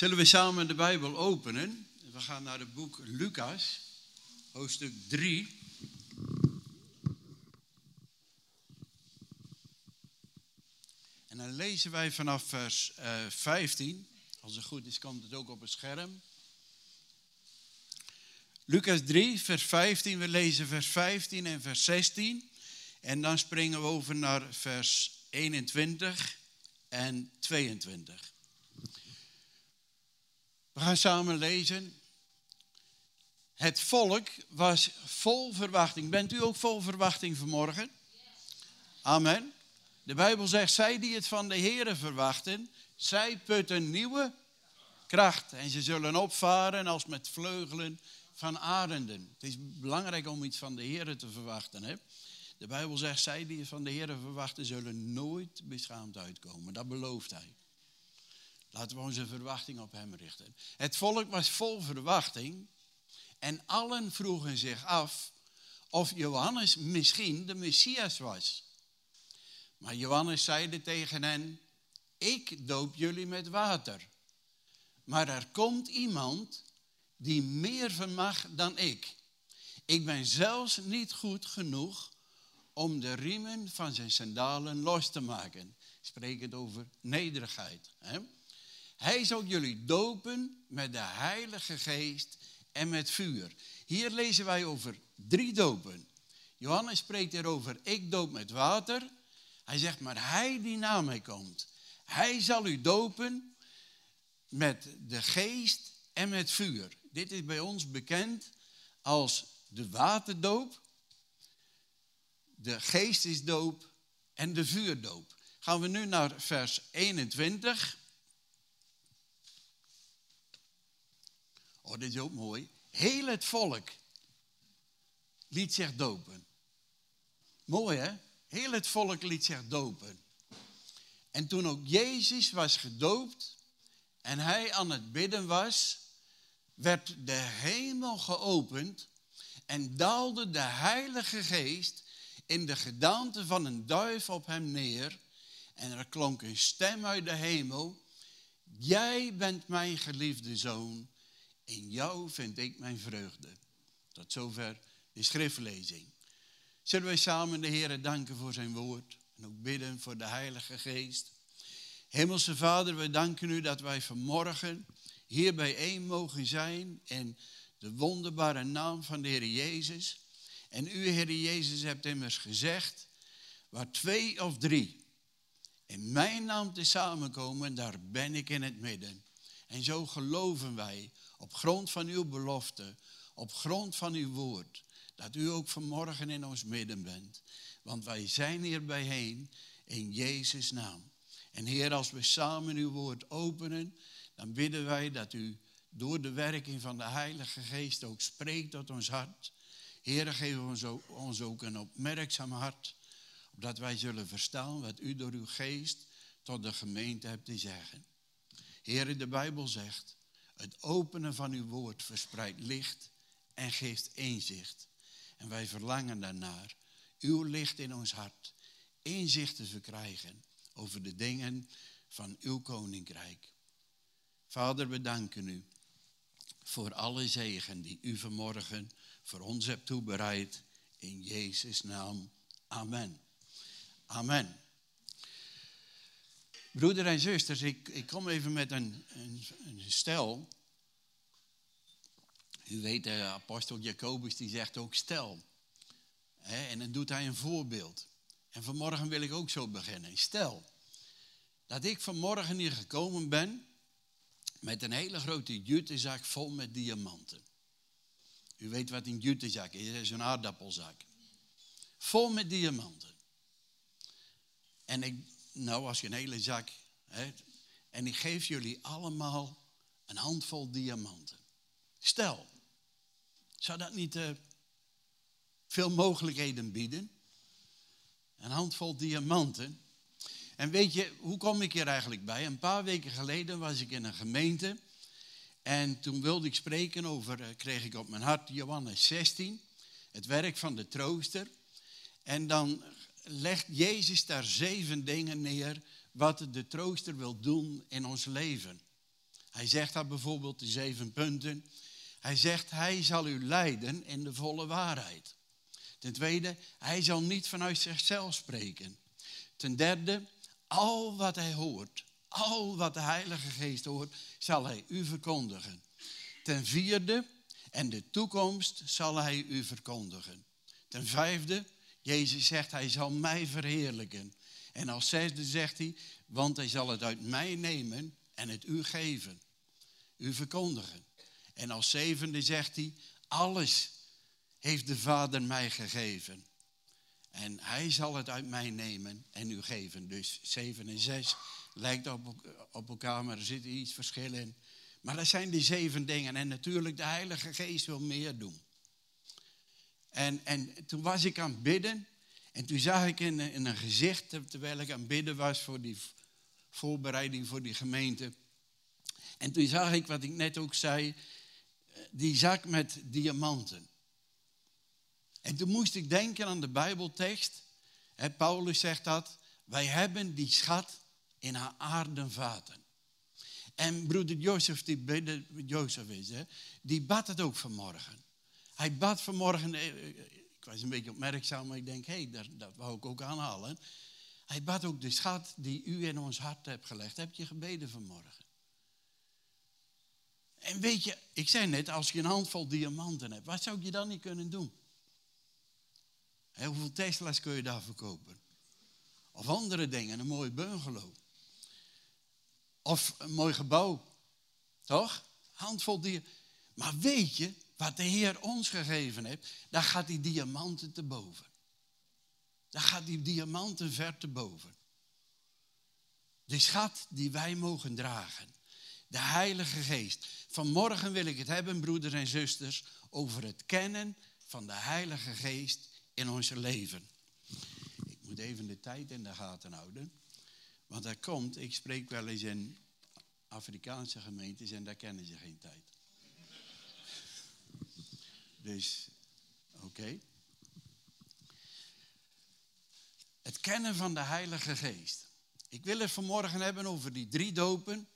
Zullen we samen de Bijbel openen? We gaan naar het boek Lucas, hoofdstuk 3. En dan lezen wij vanaf vers uh, 15. Als het goed is, komt het ook op het scherm. Lucas 3, vers 15. We lezen vers 15 en vers 16. En dan springen we over naar vers 21 en 22. We gaan samen lezen. Het volk was vol verwachting. Bent u ook vol verwachting vanmorgen? Amen. De Bijbel zegt, zij die het van de Here verwachten, zij putten nieuwe kracht. En ze zullen opvaren als met vleugelen van arenden. Het is belangrijk om iets van de Here te verwachten. Hè? De Bijbel zegt, zij die het van de Here verwachten, zullen nooit beschaamd uitkomen. Dat belooft hij. Laten we onze verwachting op hem richten. Het volk was vol verwachting en allen vroegen zich af of Johannes misschien de Messias was. Maar Johannes zeide tegen hen, ik doop jullie met water. Maar er komt iemand die meer vermag dan ik. Ik ben zelfs niet goed genoeg om de riemen van zijn sandalen los te maken. Spreek het over nederigheid. Hè? Hij zal jullie dopen met de Heilige Geest en met vuur. Hier lezen wij over drie dopen. Johannes spreekt erover, ik doop met water. Hij zegt, maar hij die na mij komt, hij zal u dopen met de geest en met vuur. Dit is bij ons bekend als de waterdoop, de geestesdoop en de vuurdoop. Gaan we nu naar vers 21. Oh, dit is ook mooi. Heel het volk liet zich dopen. Mooi hè? Heel het volk liet zich dopen. En toen ook Jezus was gedoopt en hij aan het bidden was, werd de hemel geopend en daalde de Heilige Geest in de gedaante van een duif op hem neer. En er klonk een stem uit de hemel. Jij bent mijn geliefde zoon in jou vind ik mijn vreugde. Tot zover de schriftlezing. Zullen wij samen de Heer danken voor zijn woord en ook bidden voor de Heilige Geest. Hemelse Vader, we danken u dat wij vanmorgen hier bijeen mogen zijn in de wonderbare naam van de Heer Jezus. En u, Heer Jezus, hebt immers gezegd, waar twee of drie in mijn naam te samenkomen, daar ben ik in het midden. En zo geloven wij op grond van uw belofte, op grond van uw woord, dat u ook vanmorgen in ons midden bent. Want wij zijn hier bijeen in Jezus' naam. En Heer, als we samen uw woord openen, dan bidden wij dat u door de werking van de Heilige Geest ook spreekt tot ons hart. Heer, geef ons ook, een opmerkzaam hart, opdat wij zullen verstaan wat u door uw geest tot de gemeente hebt te zeggen. Heer, de Bijbel zegt, het openen van uw woord verspreidt licht en geeft inzicht. En wij verlangen daarnaar uw licht in ons hart, inzicht te verkrijgen over de dingen van uw koninkrijk. Vader, we danken u voor alle zegen die u vanmorgen voor ons hebt toebereid. In Jezus' naam. Amen. Amen. Broeder en zusters, ik, ik kom even met een, een, een stel. U weet, de apostel Jacobus die zegt ook stel. en dan doet hij een voorbeeld. En vanmorgen wil ik ook zo beginnen. Stel dat ik vanmorgen hier gekomen ben met een hele grote jutezak vol met diamanten. U weet wat een jutezak is, dat is een aardappelzak. Vol met diamanten. En ik, nou als je een hele zak, hè, en ik geef jullie allemaal een handvol diamanten. Stel, zou dat niet uh, veel mogelijkheden bieden? Een handvol diamanten. En weet je, hoe kom ik hier eigenlijk bij? Een paar weken geleden was ik in een gemeente. En toen wilde ik spreken over, uh, kreeg ik op mijn hart Johannes 16, het werk van de trooster. En dan legt Jezus daar zeven dingen neer wat de trooster wil doen in ons leven. Hij zegt dat bijvoorbeeld de zeven punten. Hij zegt, hij zal u leiden in de volle waarheid. Ten tweede, hij zal niet vanuit zichzelf spreken. Ten derde, al wat hij hoort, al wat de Heilige Geest hoort, zal hij u verkondigen. Ten vierde, en de toekomst zal hij u verkondigen. Ten vijfde, Jezus zegt, hij zal mij verheerlijken. En als zesde zegt hij, want hij zal het uit mij nemen en het u geven. U verkondigen. En als zevende zegt hij, alles heeft de Vader mij gegeven. En hij zal het uit mij nemen en u geven. Dus 7 en 6 lijkt op, op elkaar, maar er zit iets verschil in. Maar dat zijn die zeven dingen. En natuurlijk, de Heilige Geest wil meer doen. En, en toen was ik aan het bidden. En toen zag ik in, in een gezicht, terwijl ik aan het bidden was voor die voorbereiding voor die gemeente. En toen zag ik wat ik net ook zei, die zak met diamanten. En toen moest ik denken aan de Bijbeltekst. Paulus zegt dat. Wij hebben die schat in haar aarden vaten. En broeder Jozef, die Jozef is, die bad het ook vanmorgen. Hij bad vanmorgen, eh, eh, ik was een beetje opmerkzaam, maar ik denk, hé, hey, dat, dat wou ik ook aanhalen. Hij bad ook de schat die u in ons hart hebt gelegd. Heb je gebeden vanmorgen? En weet je, ik zei net, als je een handvol diamanten hebt, wat zou je dan niet kunnen doen? hoeveel Tesla's kun je daar verkopen? Of andere dingen, een mooi bungalow. Of een mooi gebouw. Toch? Handvol diamanten. Maar weet je, wat de Heer ons gegeven heeft, daar gaat die diamanten te boven. Daar gaat die diamanten ver te boven. De schat die wij mogen dragen. De Heilige Geest. Vanmorgen wil ik het hebben, broeders en zusters, over het kennen van de Heilige Geest in ons leven. Ik moet even de tijd in de gaten houden. Want er komt, ik spreek wel eens in Afrikaanse gemeentes en daar kennen ze geen tijd. Dus, oké. Het kennen van de Heilige Geest. Ik wil het vanmorgen hebben over die drie dopen.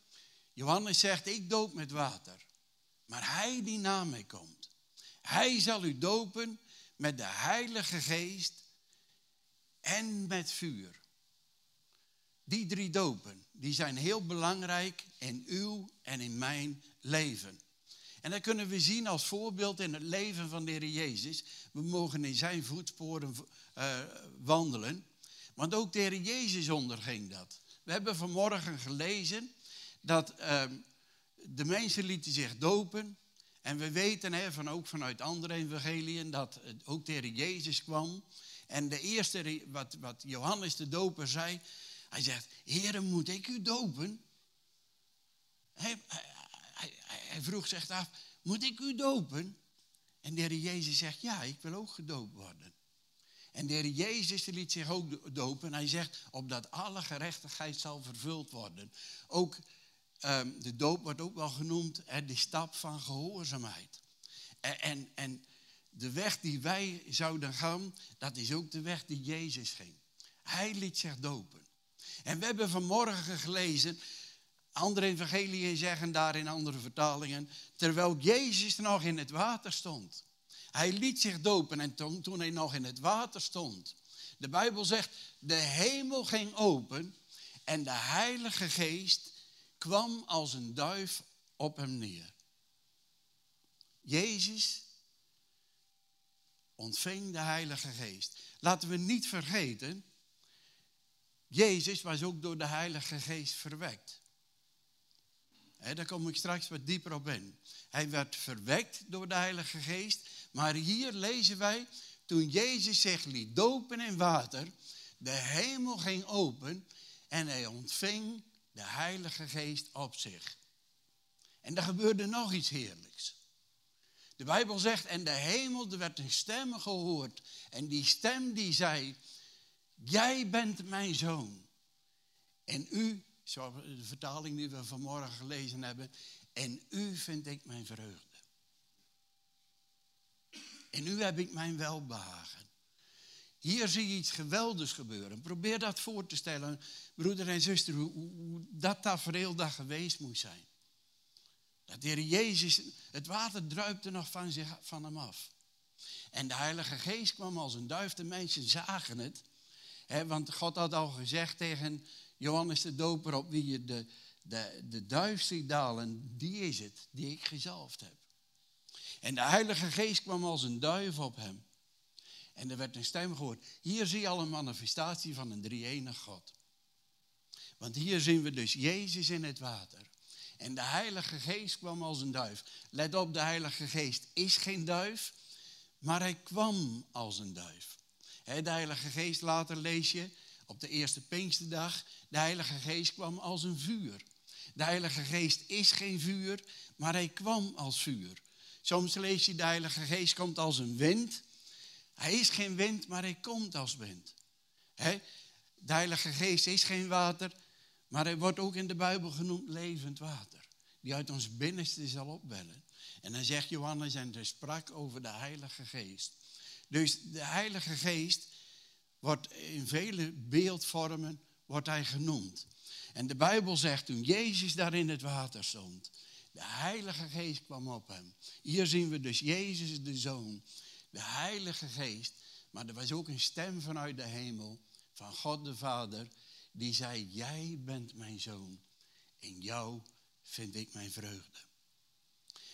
Johannes zegt, ik doop met water. Maar hij die na mij komt, hij zal u dopen met de Heilige Geest en met vuur. Die drie dopen, die zijn heel belangrijk in uw en in mijn leven. En dat kunnen we zien als voorbeeld in het leven van de Heer Jezus. We mogen in zijn voetsporen uh, wandelen. Want ook de Heer Jezus onderging dat. We hebben vanmorgen gelezen dat uh, de mensen lieten zich dopen. En we weten hè, van, ook vanuit andere evangeliën dat ook de Heer Jezus kwam. En de eerste, wat, wat Johannes de doper zei, hij zegt, Heer, moet ik u dopen? Hij, hij, vroeg zich af, moet ik u dopen? En de Jezus zegt, ja, ik wil ook gedoopt worden. En de Heer Jezus liet zich ook dopen. Hij zegt, opdat alle gerechtigheid zal vervuld worden. Ook um, de doop wordt ook wel genoemd de stap van gehoorzaamheid. En, en, en de weg die wij zouden gaan, dat is ook de weg die Jezus ging. Hij liet zich dopen. En we hebben vanmorgen gelezen, andere evangeliën zeggen daar in andere vertalingen, terwijl Jezus nog in het water stond. Hij liet zich dopen en toen, toen hij nog in het water stond. De Bijbel zegt, de hemel ging open en de Heilige Geest kwam als een duif op hem neer. Jezus ontving de Heilige Geest. Laten we niet vergeten, Jezus was ook door de Heilige Geest verwekt. Daar kom ik straks wat dieper op in. Hij werd verwekt door de Heilige Geest. Maar hier lezen wij, toen Jezus zich liet dopen in water, de hemel ging open en hij ontving de Heilige Geest op zich. En er gebeurde nog iets heerlijks. De Bijbel zegt, en de hemel, er werd een stem gehoord. En die stem die zei, jij bent mijn zoon. En u, zoals de vertaling die we vanmorgen gelezen hebben, en u vind ik mijn vreugde. En u heb ik mijn welbehagen. Hier zie je iets geweldigs gebeuren. Probeer dat voor te stellen, broeder en zuster, hoe, hoe dat tafereel daar geweest moet zijn. Dat de Heer Jezus, het water druipte nog van, zich, van hem af. En de Heilige Geest kwam als een duif. De mensen zagen het. want God had al gezegd tegen Johannes de Doper, op wie je de, de, de duif ziet dalen, die is het, die ik gezalfd heb. En de Heilige Geest kwam als een duif op hem. En er werd een stem gehoord. Hier zie je al een manifestatie van een drie-enig God. Want hier zien we dus Jezus in het water. En de Heilige Geest kwam als een duif. Let op, de Heilige Geest is geen duif, maar hij kwam als een duif. de Heilige Geest, later lees je op de eerste Pinksterdag, de Heilige Geest kwam als een vuur. De Heilige Geest is geen vuur, maar hij kwam als vuur. Soms lees je, de Heilige Geest komt als een wind. Hij is geen wind, maar hij komt als wind. De Heilige Geest is geen water, maar hij wordt ook in de Bijbel genoemd levend water. Die uit ons binnenste zal opwellen. En dan zegt Johannes, en er sprak over de Heilige Geest. Dus de Heilige Geest wordt in vele beeldvormen wordt hij genoemd. En de Bijbel zegt toen Jezus daar in het water stond, de Heilige Geest kwam op hem. Hier zien we dus Jezus de Zoon, de Heilige Geest. Maar er was ook een stem vanuit de hemel, van God de Vader, die zei, jij bent mijn zoon. In jou vind ik mijn vreugde.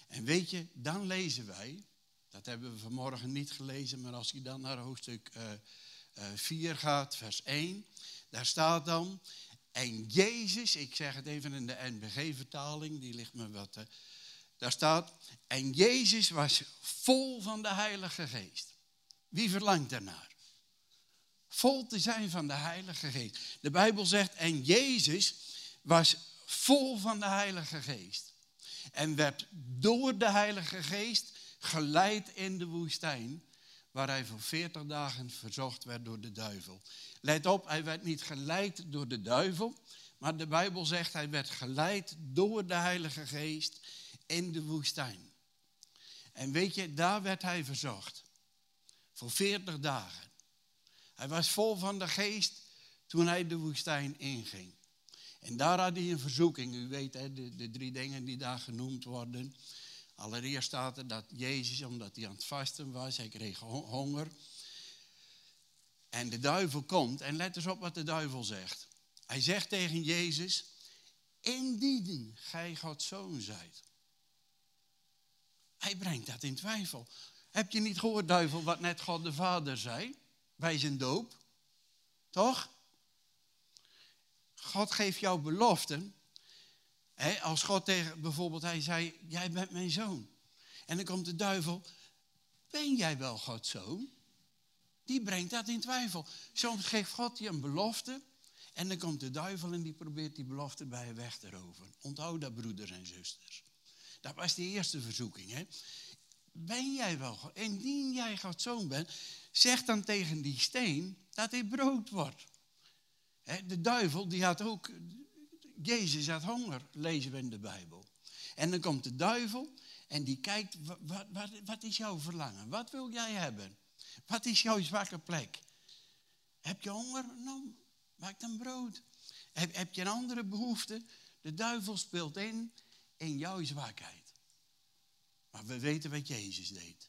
En weet je, dan lezen wij, dat hebben we vanmorgen niet gelezen, maar als je dan naar hoofdstuk uh, 4 gaat, vers 1, daar staat dan, en Jezus, ik zeg het even in de NBG-vertaling, die ligt me wat. Daar staat, en Jezus was vol van de Heilige Geest. Wie verlangt daarnaar? Vol te zijn van de Heilige Geest. De Bijbel zegt, en Jezus was vol van de Heilige Geest. En werd door de Heilige Geest geleid in de woestijn, waar hij voor 40 dagen verzocht werd door de duivel. Let op, hij werd niet geleid door de duivel, maar de Bijbel zegt hij werd geleid door de Heilige Geest in de woestijn. En weet je, daar werd hij verzocht. Voor 40 dagen. Hij was vol van de geest toen hij de woestijn inging. En daar had hij een verzoeking. U weet, hè, de, de drie dingen die daar genoemd worden. Allereerst staat er dat Jezus, omdat hij aan het vasten was, hij kreeg honger. En de duivel komt, en let eens op wat de duivel zegt. Hij zegt tegen Jezus, indien gij Gods zoon zijt. Hij brengt dat in twijfel. Heb je niet gehoord, duivel, wat net God de Vader zei bij zijn doop? Toch? God geeft jou beloften. Als God tegen, bijvoorbeeld, hij zei, jij bent mijn zoon. En dan komt de duivel, ben jij wel Gods zoon? Die brengt dat in twijfel. Soms geeft God je een belofte. En dan komt de duivel en die probeert die belofte bij je weg te roven. Onthoud dat, broeders en zusters. Dat was de eerste verzoeking. Ben jij wel God? Indien jij Gods zoon bent, zeg dan tegen die steen dat hij brood wordt. De duivel die had ook, Jezus had honger, lezen we in de Bijbel. En dan komt de duivel en die kijkt, wat, wat, wat is jouw verlangen? Wat wil jij hebben? Wat is jouw zwakke plek? Heb je honger? Nou, maak dan brood. Heb, heb je een andere behoefte? De duivel speelt in in jouw zwakheid. Maar we weten wat Jezus deed.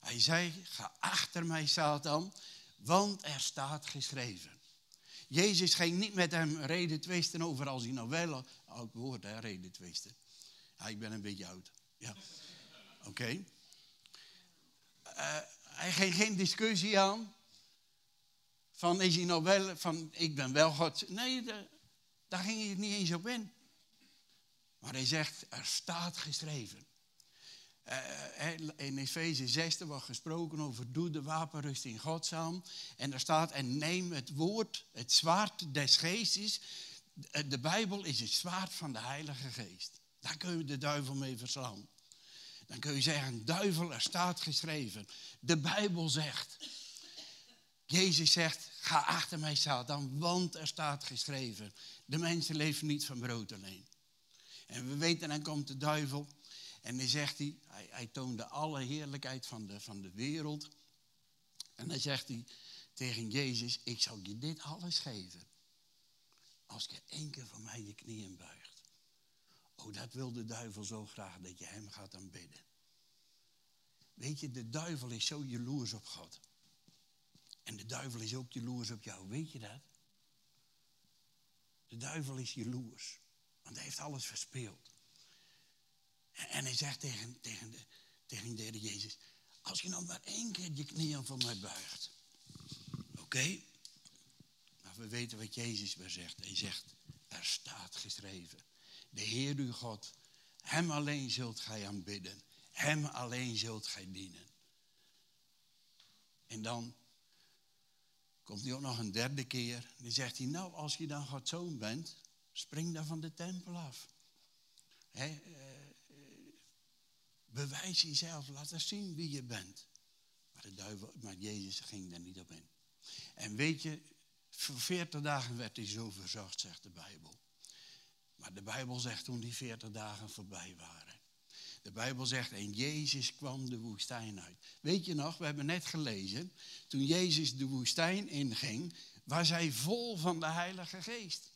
Hij zei, ga achter mij Satan, want er staat geschreven. Jezus ging niet met hem reden twisten over als hij nou wel, oud woord hè, reden twisten. Ja, ik ben een beetje oud. Ja, oké. Eh, hij ging geen discussie aan. Van is hij nou wel, van ik ben wel God. Nee, daar ging hij niet eens op in. Maar hij zegt, er staat geschreven. Uh, in Efeze 6 wordt gesproken over doe de wapenrusting Gods aan. En er staat, en neem het woord, het zwaard des geestes. De Bijbel is het zwaard van de Heilige Geest. Daar kun je de duivel mee verslaan. Dan kun je zeggen, duivel, er staat geschreven. De Bijbel zegt. Jezus zegt, ga achter mij Satan, want er staat geschreven. De mensen leven niet van brood alleen. En we weten, dan komt de duivel en dan zegt hij, hij, hij toonde alle heerlijkheid van de, van de wereld. En dan zegt hij tegen Jezus, ik zal je dit alles geven. Als je één keer voor mij je knieën buigt. Oh, dat wil de duivel zo graag, dat je hem gaat aanbidden. Weet je, de duivel is zo jaloers op God. En de duivel is ook jaloers op jou, weet je dat? De duivel is jaloers, want hij heeft alles verspeeld. En hij zegt tegen, tegen, de, tegen de Heer Jezus, als je nou maar één keer je knieën voor mij buigt. Oké? Maar we weten wat Jezus weer zegt. Hij zegt, er staat geschreven. De Heer uw God, hem alleen zult gij aanbidden. Hem alleen zult gij dienen. En dan komt hij ook nog een derde keer. Dan zegt hij, nou als je dan Gods zoon bent, spring dan van de tempel af. He, Bewijs jezelf, laat eens zien wie je bent. Maar, de duivel, maar Jezus ging daar niet op in. En weet je, voor veertig dagen werd hij zo verzocht, zegt de Bijbel. Maar de Bijbel zegt toen die veertig dagen voorbij waren. De Bijbel zegt, en Jezus kwam de woestijn uit. Weet je nog, we hebben net gelezen, toen Jezus de woestijn inging, was hij vol van de Heilige Geest.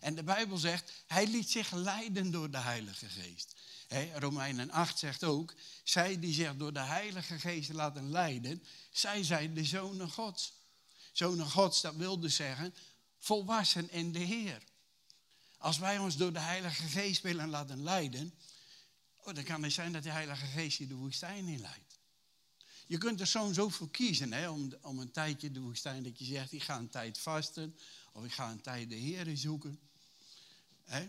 En de Bijbel zegt, hij liet zich leiden door de Heilige Geest. Romeinen 8 zegt ook, zij die zich door de Heilige Geest laten leiden, zij zijn de zonen Gods. Zonen Gods, dat wil dus zeggen, volwassen in de Heer. Als wij ons door de Heilige Geest willen laten leiden, oh, dan kan het zijn dat de Heilige Geest je de woestijn inleidt. Je kunt er soms zo voor kiezen, om, om een tijdje de woestijn, dat je zegt, ik ga een tijd vasten, of ik ga een tijd de Heer zoeken. Hè?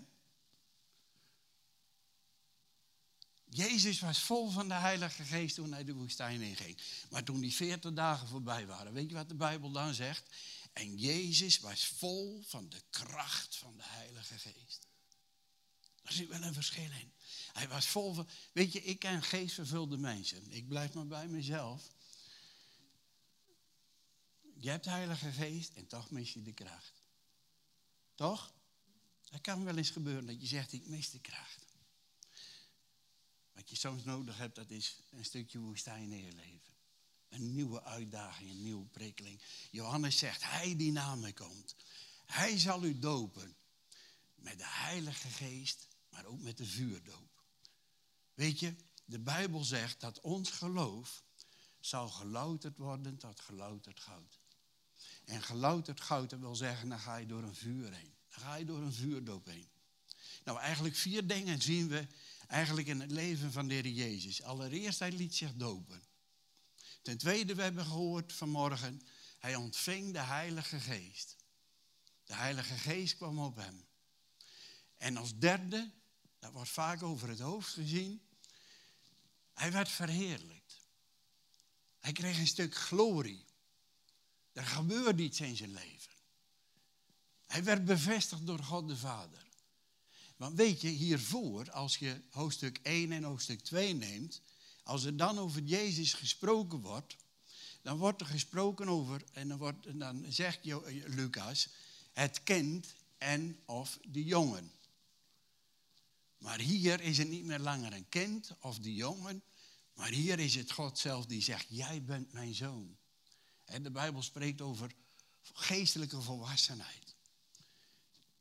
Jezus was vol van de Heilige Geest toen hij de woestijn inging. Maar toen die veertig dagen voorbij waren, weet je wat de Bijbel dan zegt? En Jezus was vol van de kracht van de Heilige Geest. Daar zit wel een verschil in. Hij was vol van. Weet je, ik ken geestvervulde mensen. Ik blijf maar bij mezelf. Je hebt Heilige Geest en toch mis je de kracht. Toch? Het kan wel eens gebeuren dat je zegt: Ik mis de kracht. Je soms nodig hebt, dat is een stukje woestijn in je leven. Een nieuwe uitdaging, een nieuwe prikkeling. Johannes zegt, hij die na mij komt, hij zal u dopen met de Heilige Geest, maar ook met de vuurdoop. Weet je, de Bijbel zegt dat ons geloof zal gelouterd worden tot gelouterd goud. En gelouterd goud, dat wil zeggen, dan ga je door een vuur heen. Dan ga je door een vuurdoop heen. Nou, eigenlijk vier dingen zien we eigenlijk in het leven van de Heer Jezus. Allereerst, hij liet zich dopen. Ten tweede, we hebben gehoord vanmorgen, hij ontving de Heilige Geest. De Heilige Geest kwam op hem. En als derde, dat wordt vaak over het hoofd gezien, hij werd verheerlijkt. Hij kreeg een stuk glorie. Er gebeurde iets in zijn leven. Hij werd bevestigd door God de Vader. Want weet je, hiervoor, als je hoofdstuk 1 en hoofdstuk 2 neemt, als er dan over Jezus gesproken wordt, dan wordt er gesproken over, en dan, wordt, dan zegt Lucas, het kind en of de jongen. Maar hier is het niet meer langer een kind of de jongen, maar hier is het God zelf die zegt, jij bent mijn zoon. En de Bijbel spreekt over geestelijke volwassenheid.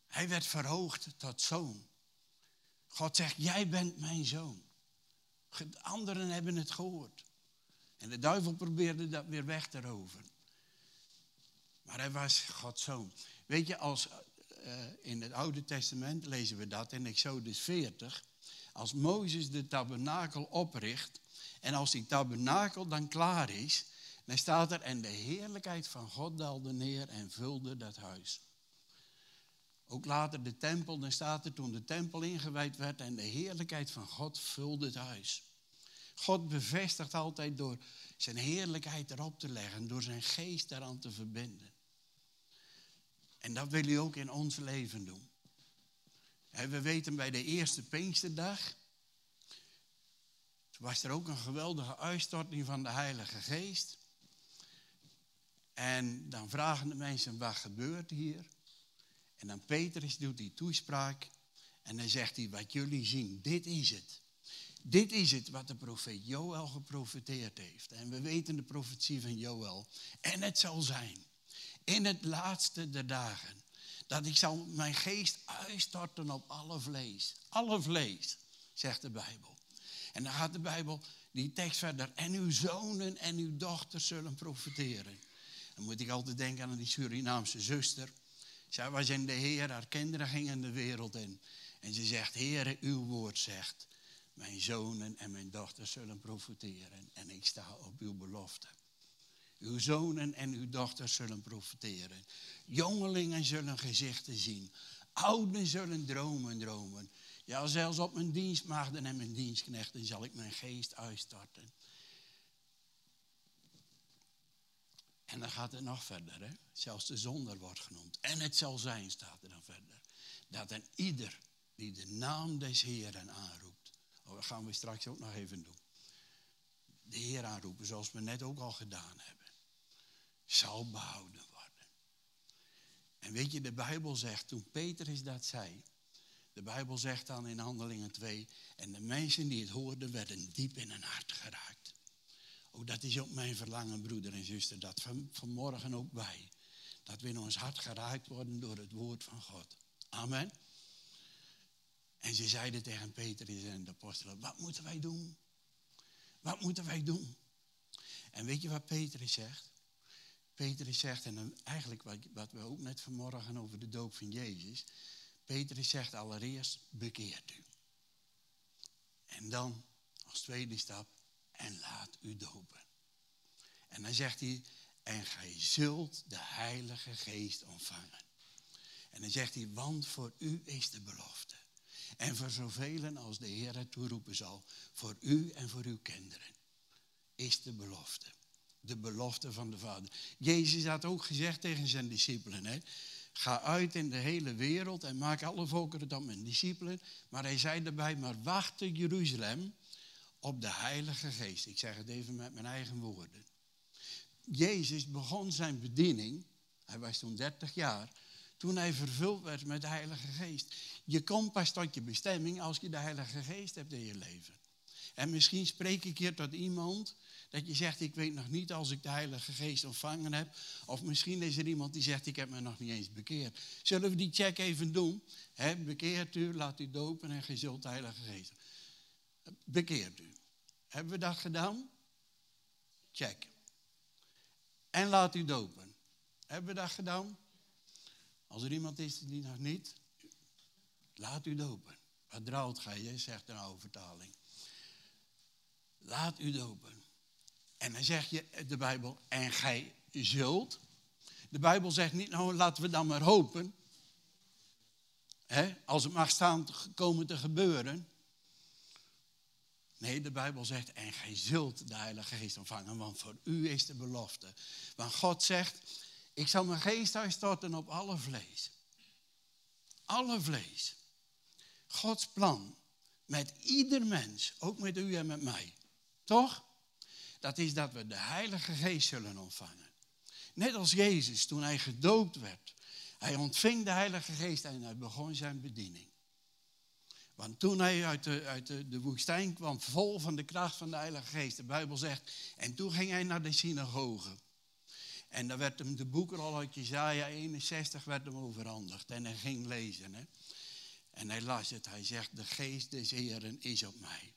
Hij werd verhoogd tot zoon. God zegt, jij bent mijn zoon. Anderen hebben het gehoord. En de duivel probeerde dat weer weg te roven. Maar hij was Gods zoon. Weet je, als, uh, in het Oude Testament lezen we dat in Exodus 40. Als Mozes de tabernakel opricht. En als die tabernakel dan klaar is. Dan staat er, en de heerlijkheid van God daalde neer en vulde dat huis. Ook later de tempel, dan staat er toen de tempel ingewijd werd en de heerlijkheid van God vulde het huis. God bevestigt altijd door zijn heerlijkheid erop te leggen, door zijn geest eraan te verbinden. En dat wil hij ook in ons leven doen. We weten bij de eerste Pinksterdag, was er ook een geweldige uitstorting van de Heilige Geest. En dan vragen de mensen, wat gebeurt hier? En dan Petrus doet die toespraak en dan zegt hij, wat jullie zien, dit is het. Dit is het wat de profeet Joël geprofeteerd heeft. En we weten de profetie van Joël. En het zal zijn, in het laatste der dagen, Dat ik zal mijn geest uitstorten op alle vlees. Alle vlees, zegt de Bijbel. En dan gaat de Bijbel, die tekst verder. En uw zonen en uw dochters zullen profiteren. Dan moet ik altijd denken aan die Surinaamse zuster. Zij was in de Heer, haar kinderen gingen de wereld in. En ze zegt, Heer, uw woord zegt, mijn zonen en mijn dochters zullen profiteren. En ik sta op uw belofte. Uw zonen en uw dochters zullen profiteren. Jongelingen zullen gezichten zien. Ouden zullen dromen dromen. Ja, zelfs op mijn dienstmaagden en mijn dienstknechten zal ik mijn geest uitstorten. En dan gaat het nog verder, hè? zelfs de zonder wordt genoemd. En het zal zijn, staat er dan verder, dat een ieder die de naam des Heeren aanroept. Oh, dat gaan we straks ook nog even doen. De Heer aanroepen, zoals we net ook al gedaan hebben. Zal behouden worden. En weet je, de Bijbel zegt, toen Petrus dat zei, de Bijbel zegt dan in Handelingen 2, en de mensen die het hoorden werden diep in hun hart geraakt. Oh, dat is ook mijn verlangen, broeder en zuster, dat van, vanmorgen ook wij. Dat we in ons hart geraakt worden door het woord van God. Amen. En ze zeiden tegen Petrus en de apostelen, wat moeten wij doen? Wat moeten wij doen? En weet je wat Petrus zegt? Petrus zegt, en eigenlijk wat we ook net vanmorgen over de doop van Jezus. Petrus zegt allereerst, bekeert u. En dan als tweede stap, en laat u dopen. En dan zegt hij, en gij zult de Heilige Geest ontvangen. En dan zegt hij, want voor u is de belofte. En voor zoveel als de Heer het toeroepen zal, voor u en voor uw kinderen, is de belofte. De belofte van de Vader. Jezus had ook gezegd tegen zijn discipelen, hè, Ga uit in de hele wereld en maak alle volkeren tot mijn discipelen. Maar hij zei erbij, maar wacht in Jeruzalem op de Heilige Geest. Ik zeg het even met mijn eigen woorden. Jezus begon zijn bediening, hij was toen 30 jaar, toen hij vervuld werd met de Heilige Geest. Je komt pas tot je bestemming als je de Heilige Geest hebt in je leven. En misschien spreek ik hier tot iemand dat je zegt, ik weet nog niet als ik de Heilige Geest ontvangen heb. Of misschien is er iemand die zegt, ik heb me nog niet eens bekeerd. Zullen we die check even doen? He, bekeert u, laat u dopen en gezult de Heilige Geest. Bekeert u. Hebben we dat gedaan? Check. En laat u dopen. Hebben we dat gedaan? Als er iemand is die nog niet, laat u dopen. Wat drouwt gij, je, zegt een oude vertaling. Laat u dopen. En dan zeg je de Bijbel, en gij zult. De Bijbel zegt niet, nou laten we dan maar hopen. Als het mag staan komen te gebeuren. Nee, de Bijbel zegt, en gij zult de Heilige Geest ontvangen, want voor u is de belofte. Want God zegt, ik zal mijn geest uitstorten op alle vlees. Alle vlees. Gods plan met ieder mens, ook met u en met mij. Toch? Dat is dat we de Heilige Geest zullen ontvangen. Net als Jezus toen hij gedoopt werd. Hij ontving de Heilige Geest en hij begon zijn bediening. Want toen hij uit, de, uit de, de, woestijn kwam, vol van de kracht van de Heilige Geest, de Bijbel zegt, en toen ging hij naar de synagoge. En daar werd hem de boekrol uit Jezaja 61 werd hem overhandigd. En hij ging lezen. Hè? En hij las het. Hij zegt, de geest des Heren is op mij.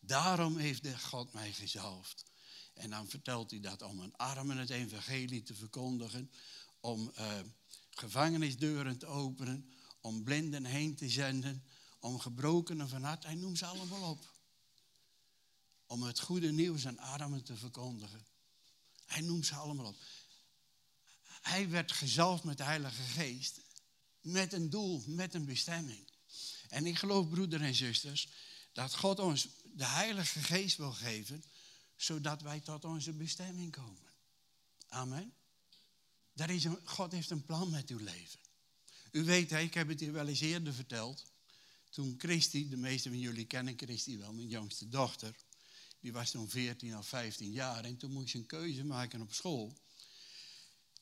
Daarom heeft de God mij gezalfd. En dan vertelt hij dat om een armen het evangelie te verkondigen. Om uh, gevangenisdeuren te openen. Om blinden heen te zenden. Om gebrokenen van hart. Hij noemt ze allemaal op. Om het goede nieuws aan armen te verkondigen. Hij noemt ze allemaal op. Hij werd gezalfd met de Heilige Geest. Met een doel, met een bestemming. En ik geloof, broeders en zusters, dat God ons de Heilige Geest wil geven, zodat wij tot onze bestemming komen. Amen. Daar is een, God heeft een plan met uw leven. U weet, ik heb het hier wel eens eerder verteld. Toen Christy, de meeste van jullie kennen Christy wel, mijn jongste dochter. Die was toen 14 of 15 jaar en toen moest ze een keuze maken op school.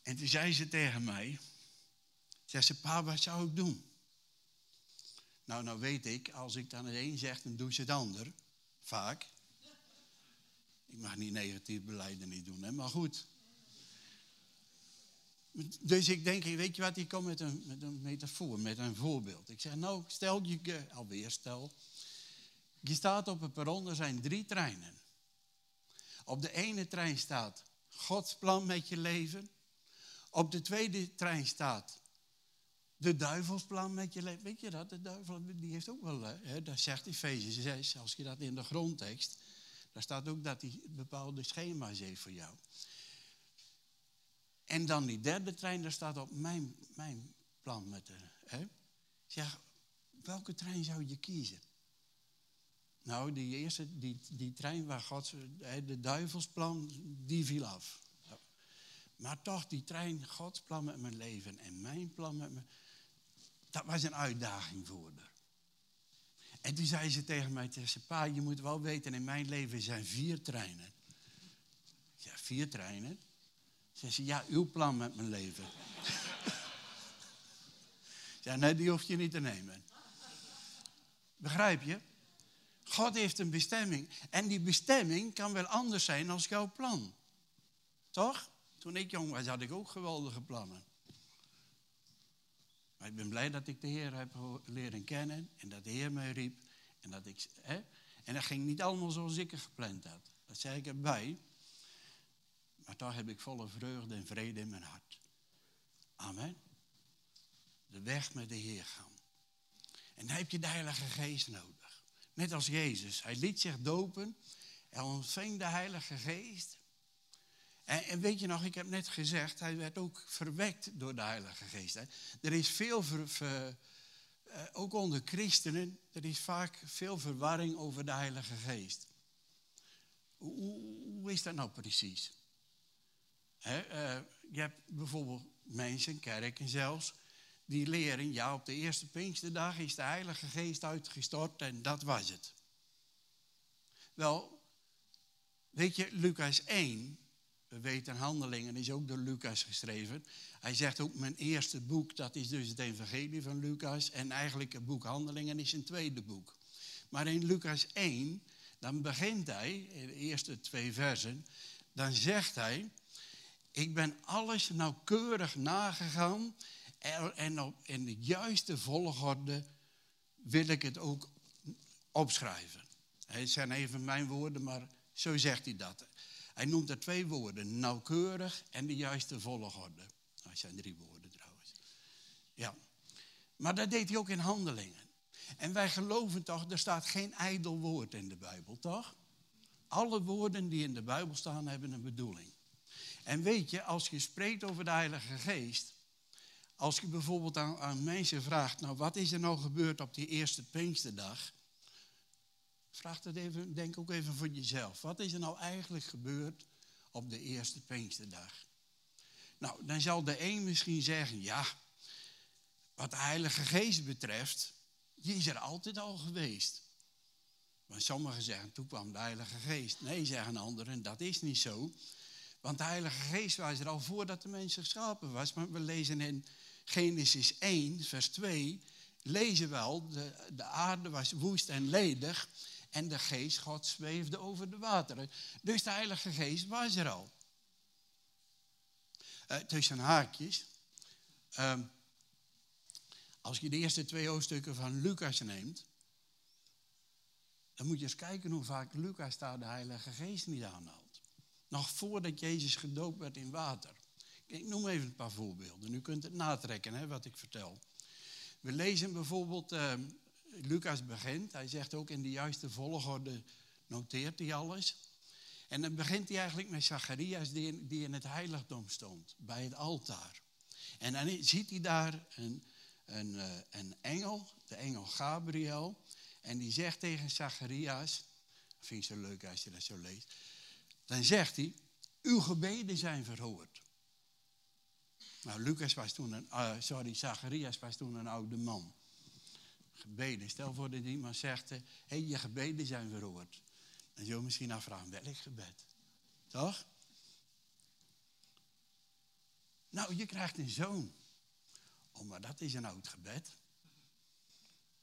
En toen zei ze tegen mij, zei ze, pa, wat zou ik doen? Nou, nou weet ik, als ik dan het een zeg, dan doe ze het ander. Vaak. Ik mag niet negatief beleiden niet doen, hè? maar goed. Dus ik denk, weet je wat, ik kom met een, met een metafoor, met een voorbeeld. Ik zeg, nou, stel je, alweer stel, je staat op een perron, er zijn drie treinen. Op de ene trein staat Gods plan met je leven. Op de tweede trein staat de duivelsplan met je leven. Weet je dat? De duivel die heeft ook wel, hè, dat zegt Efeze 6, als je dat in de grondtekst, daar staat ook dat hij bepaalde schema's heeft voor jou. En dan die derde trein, daar staat op mijn, mijn plan met de. Zeg, welke trein zou je kiezen? Nou, die eerste, die, die trein waar God, de duivelsplan, die viel af. Maar toch, die trein, Gods plan met mijn leven en mijn plan met mijn... Dat was een uitdaging voor haar. En toen zei ze tegen mij, pa, je moet wel weten, in mijn leven zijn vier treinen. Ja, vier treinen? Ze zei, ja, uw plan met mijn leven. ja, nee, die hoef je niet te nemen. Begrijp je? God heeft een bestemming. En die bestemming kan wel anders zijn dan jouw plan. Toch? Toen ik jong was, had ik ook geweldige plannen. Maar ik ben blij dat ik de Heer heb leren kennen en dat de Heer mij riep. En dat, ik, hè? en dat ging niet allemaal zoals ik het gepland had. Dat zei ik erbij. Maar toch heb ik volle vreugde en vrede in mijn hart. Amen. De weg met de Heer gaan. En dan heb je de Heilige Geest nodig. Net als Jezus. Hij liet zich dopen. Hij ontving de Heilige Geest. En, en, weet je nog, ik heb net gezegd, hij werd ook verwekt door de Heilige Geest. Er is veel, eh, ook onder christenen, er is vaak veel verwarring over de Heilige Geest. Hoe, hoe is dat nou precies? He, uh, je hebt bijvoorbeeld mensen, kerken zelfs, die leren, ja, op de eerste Pinksterdag is de Heilige Geest uitgestort en dat was het. Wel, weet je, Lucas 1, we weten handelingen, is ook door Lucas geschreven. Hij zegt ook mijn eerste boek, dat is dus het evangelie van Lucas. En eigenlijk het boek handelingen is een tweede boek. Maar in Lucas 1, dan begint hij, in de eerste twee versen, dan zegt hij, ik ben alles nauwkeurig nagegaan en op, in de juiste volgorde wil ik het ook opschrijven. Het zijn even mijn woorden, maar zo zegt hij dat. Hij noemt er twee woorden, nauwkeurig en de juiste volgorde. Nou, dat zijn drie woorden trouwens. Ja, maar dat deed hij ook in handelingen. En wij geloven toch, er staat geen ijdel woord in de Bijbel, toch? Alle woorden die in de Bijbel staan hebben een bedoeling. En weet je, als je spreekt over de Heilige Geest, als je bijvoorbeeld aan, mensen vraagt, nou wat is er nou gebeurd op die eerste Pinksterdag? Vraag dat even, denk ook even voor jezelf. Wat is er nou eigenlijk gebeurd op de eerste Pinksterdag? Nou, dan zal de een misschien zeggen, ja, wat de Heilige Geest betreft, die is er altijd al geweest. Maar sommigen zeggen, toen kwam de Heilige Geest. Nee, zeggen anderen, dat is niet zo. Want de Heilige Geest was er al voordat de mens geschapen was. Maar we lezen in Genesis 1, vers 2, lezen wel, de, de aarde was woest en ledig en de geest God zweefde over de wateren. Dus de Heilige Geest was er al. Uh, tussen haakjes. Uh, als je de eerste twee hoofdstukken van Lucas neemt, dan moet je eens kijken hoe vaak Lucas daar de Heilige Geest niet aanhaalt. Nog voordat Jezus gedoopt werd in water. Ik noem even een paar voorbeelden. U kunt het natrekken, hè, wat ik vertel. We lezen bijvoorbeeld, uh, Lucas begint, hij zegt ook in de juiste volgorde, noteert hij alles. En dan begint hij eigenlijk met Zacharias die, die in het heiligdom stond, bij het altaar. En dan ziet hij daar een, een, uh, een engel, de engel Gabriel. En die zegt tegen Zacharias, vind ik zo leuk als je dat zo leest. Dan zegt hij, uw gebeden zijn verhoord. Nou, Lucas was toen een, uh, sorry, Zacharias was toen een oude man. Gebeden. Stel voor dat iemand zegt, hé, hey, je gebeden zijn verhoord. Dan zou je misschien afvragen, welk gebed? Toch? Nou, je krijgt een zoon. Oh, maar dat is een oud gebed.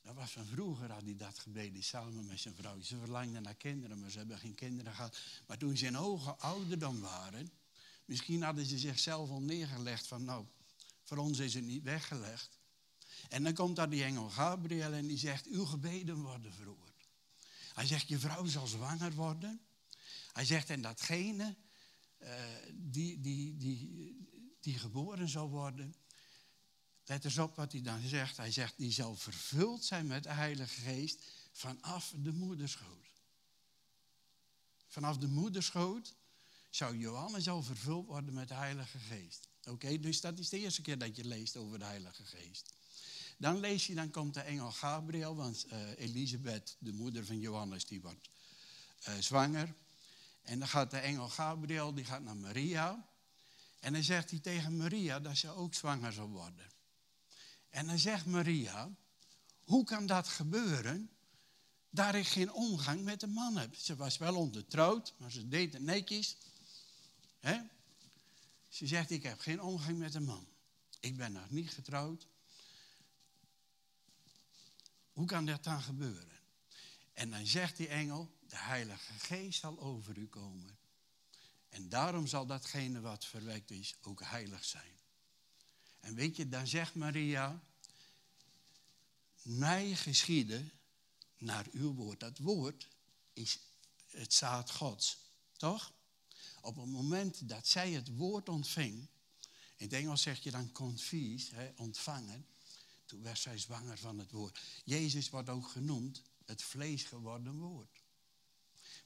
Dat was van vroeger, had hij dat gebeden samen met zijn vrouw. Ze verlangden naar kinderen, maar ze hebben geen kinderen gehad. Maar toen ze in hoge ouderdom waren, Misschien hadden ze zichzelf al neergelegd van nou, voor ons is het niet weggelegd. En dan komt daar die engel Gabriel en die zegt, uw gebeden worden verhoord. Hij zegt, je vrouw zal zwanger worden. Hij zegt, en datgene uh, die, die, die, die geboren zal worden, let eens op wat hij dan zegt. Hij zegt, die zal vervuld zijn met de Heilige Geest vanaf de moederschoot. Vanaf de moederschoot zou Johannes al vervuld worden met de Heilige Geest. Oké, dus dat is de eerste keer dat je leest over de Heilige Geest. Dan lees je, dan komt de engel Gabriel, want uh, Elisabeth, de moeder van Johannes, die wordt uh, zwanger. En dan gaat de engel Gabriel, die gaat naar Maria. En dan zegt hij tegen Maria dat ze ook zwanger zal worden. En dan zegt Maria, hoe kan dat gebeuren? Daar ik geen omgang met een man heb. Ze was wel ondertrouwd, maar ze deed het netjes. Ze zegt, ik heb geen omgang met een man. Ik ben nog niet getrouwd. Hoe kan dat dan gebeuren? En dan zegt die engel, de Heilige Geest zal over u komen. En daarom zal datgene wat verwekt is ook heilig zijn. En weet je, dan zegt Maria, mij geschieden naar uw woord. Dat woord is het zaad Gods, toch? Op het moment dat zij het woord ontving, in het Engels zeg je dan confess, ontvangen, toen werd zij zwanger van het woord. Jezus wordt ook genoemd het vlees geworden woord.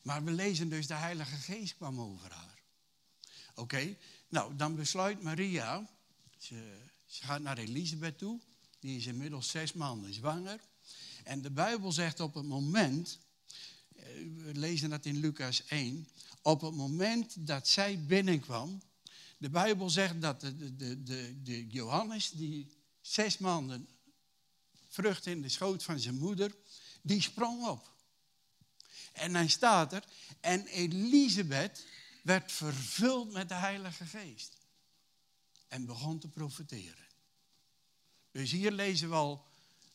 Maar we lezen dus de Heilige Geest kwam over haar. Oké, nou dan besluit Maria, ze, gaat naar Elisabeth toe, die is inmiddels zes maanden zwanger. En de Bijbel zegt op het moment, eh, we lezen dat in Lucas 1, op het moment dat zij binnenkwam, de Bijbel zegt dat de, de, de, de Johannes, die zes maanden vrucht in de schoot van zijn moeder, die sprong op. En dan staat er, en Elisabeth werd vervuld met de Heilige Geest. En begon te profiteren. Dus hier lezen we al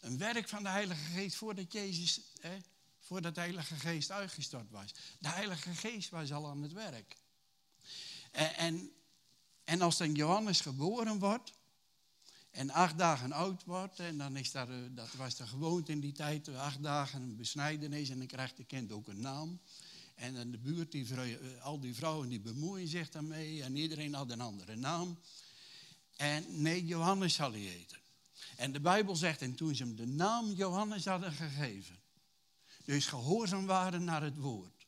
een werk van de Heilige Geest voordat Jezus, hè, voordat de Heilige Geest uitgestort was. De Heilige Geest was al aan het werk. En, en, en als dan Johannes geboren wordt en acht dagen oud wordt, en dan is daar, eh, dat was de gewoonte in die tijd, acht dagen besnijdenis en dan krijgt de kind ook een naam. En dan de buurt, die, eh, al die vrouwen die bemoeien zich daarmee en iedereen had een andere naam. En nee, Johannes zal hij eten. En de Bijbel zegt, en toen ze hem de naam Johannes hadden gegeven, dus gehoorzaam waren naar het woord.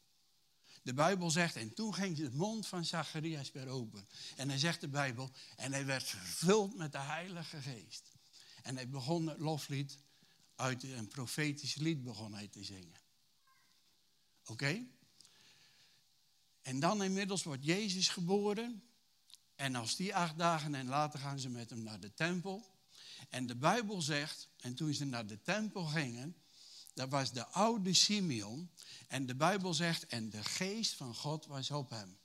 De Bijbel zegt, en toen ging de mond van Zacharias weer open. En dan zegt de Bijbel, en hij werd vervuld met de Heilige Geest. En hij begon het loflied uit een profetisch lied begon hij te zingen. Oké? En dan inmiddels wordt Jezus geboren. En als die acht dagen en later gaan ze met hem naar de tempel. En de Bijbel zegt, en toen ze naar de tempel gingen, dat was de oude Simeon. En de Bijbel zegt, en de geest van God was op hem.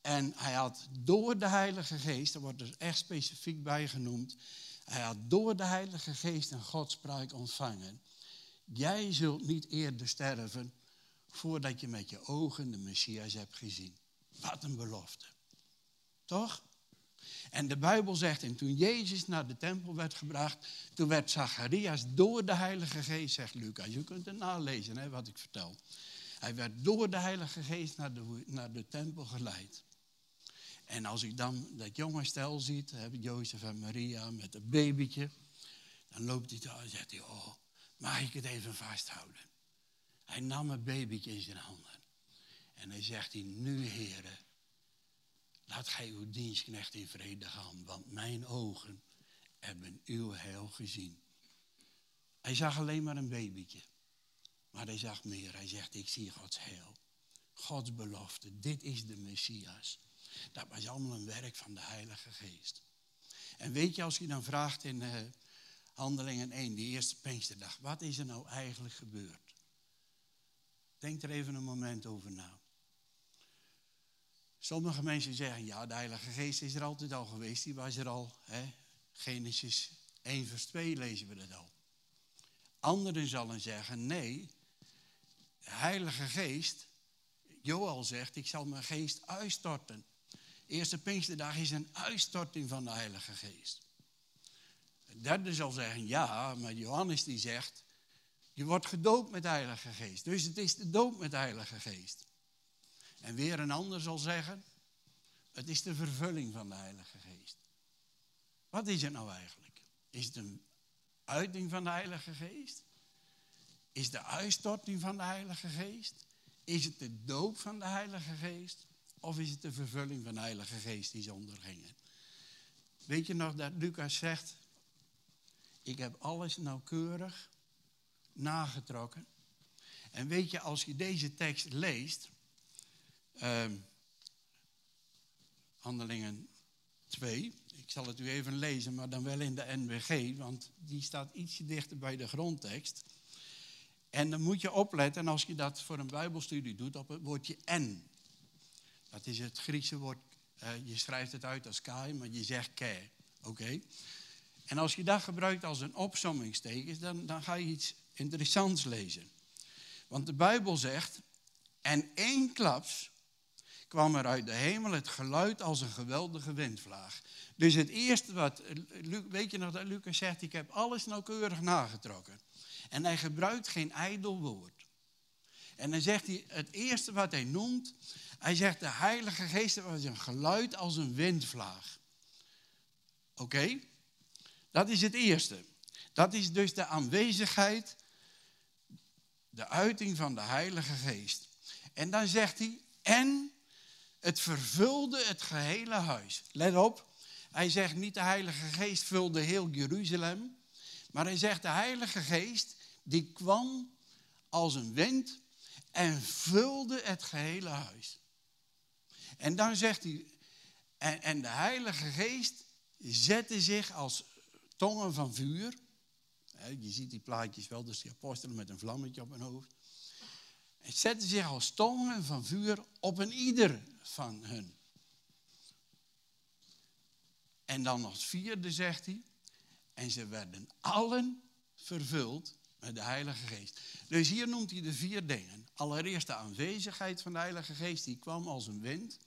En hij had door de Heilige Geest, daar wordt er echt specifiek bij genoemd, hij had door de Heilige Geest een Godspraak ontvangen. Jij zult niet eerder sterven voordat je met je ogen de Messias hebt gezien. Wat een belofte. Toch? En de Bijbel zegt, en toen Jezus naar de tempel werd gebracht, toen werd Zacharias door de Heilige Geest, zegt Lucas. Je kunt het nalezen, hè, wat ik vertel. Hij werd door de Heilige Geest naar de, naar de tempel geleid. En als ik dan dat jonge stel ziet, Jozef en Maria met een babytje, dan loopt hij daar en zegt hij, oh, mag ik het even vasthouden? Hij nam het babytje in zijn handen. En hij zegt hij, nu heren, Laat gij uw dienstknecht in vrede gaan, want mijn ogen hebben uw heil gezien. Hij zag alleen maar een babytje. Maar hij zag meer. Hij zegt, ik zie Gods heil. Gods belofte. Dit is de Messias. Dat was allemaal een werk van de Heilige Geest. En weet je, als je dan vraagt in uh, Handelingen 1, die eerste Pinksterdag, wat is er nou eigenlijk gebeurd? Denk er even een moment over na. Sommige mensen zeggen, ja, de Heilige Geest is er altijd al geweest, die was er al. Hè? Genesis 1 vers 2 lezen we dat al. Anderen zullen zeggen, nee, de Heilige Geest, Joel zegt, ik zal mijn geest uitstorten. Eerste Pinksterdag is een uitstorting van de Heilige Geest. De derde zal zeggen, ja, maar Johannes die zegt, je wordt gedoopt met de Heilige Geest. Dus het is de doop met de Heilige Geest. En weer een ander zal zeggen, het is de vervulling van de Heilige Geest. Wat is het nou eigenlijk? Is het een uiting van de Heilige Geest? Is de uitstorting van de Heilige Geest? Is het de doop van de Heilige Geest? Of is het de vervulling van de Heilige Geest die ze ondergingen? Weet je nog dat Lucas zegt, ik heb alles nauwkeurig nagetrokken. En weet je, als je deze tekst leest, uh, Handelingen 2, ik zal het u even lezen, maar dan wel in de NWG, want die staat ietsje dichter bij de grondtekst. En dan moet je opletten als je dat voor een Bijbelstudie doet op het woordje en. Dat is het Griekse woord, uh, je schrijft het uit als kai, maar je zegt ke. Oké? En als je dat gebruikt als een opsommingsteken, dan, dan ga je iets interessants lezen. Want de Bijbel zegt, en één klaps kwam er uit de hemel het geluid als een geweldige windvlaag. Dus het eerste wat, weet je nog dat Lucas zegt, ik heb alles nauwkeurig nagetrokken. En hij gebruikt geen ijdel woord. En dan zegt hij, het eerste wat hij noemt, hij zegt de Heilige Geest was een geluid als een windvlaag. Oké? Dat is het eerste. Dat is dus de aanwezigheid, de uiting van de Heilige Geest. En dan zegt hij, en het vervulde het gehele huis. Let op, hij zegt niet de Heilige Geest vulde heel Jeruzalem, maar hij zegt de Heilige Geest die kwam als een wind en vulde het gehele huis. En dan zegt hij, en, en de Heilige Geest zette zich als tongen van vuur. Je ziet die plaatjes wel, dus die apostelen met een vlammetje op hun hoofd. Het zette zich als tongen van vuur op een ieder van hun. En dan als vierde zegt hij, en ze werden allen vervuld met de Heilige Geest. Dus hier noemt hij de vier dingen. Allereerst de aanwezigheid van de Heilige Geest, die kwam als een wind.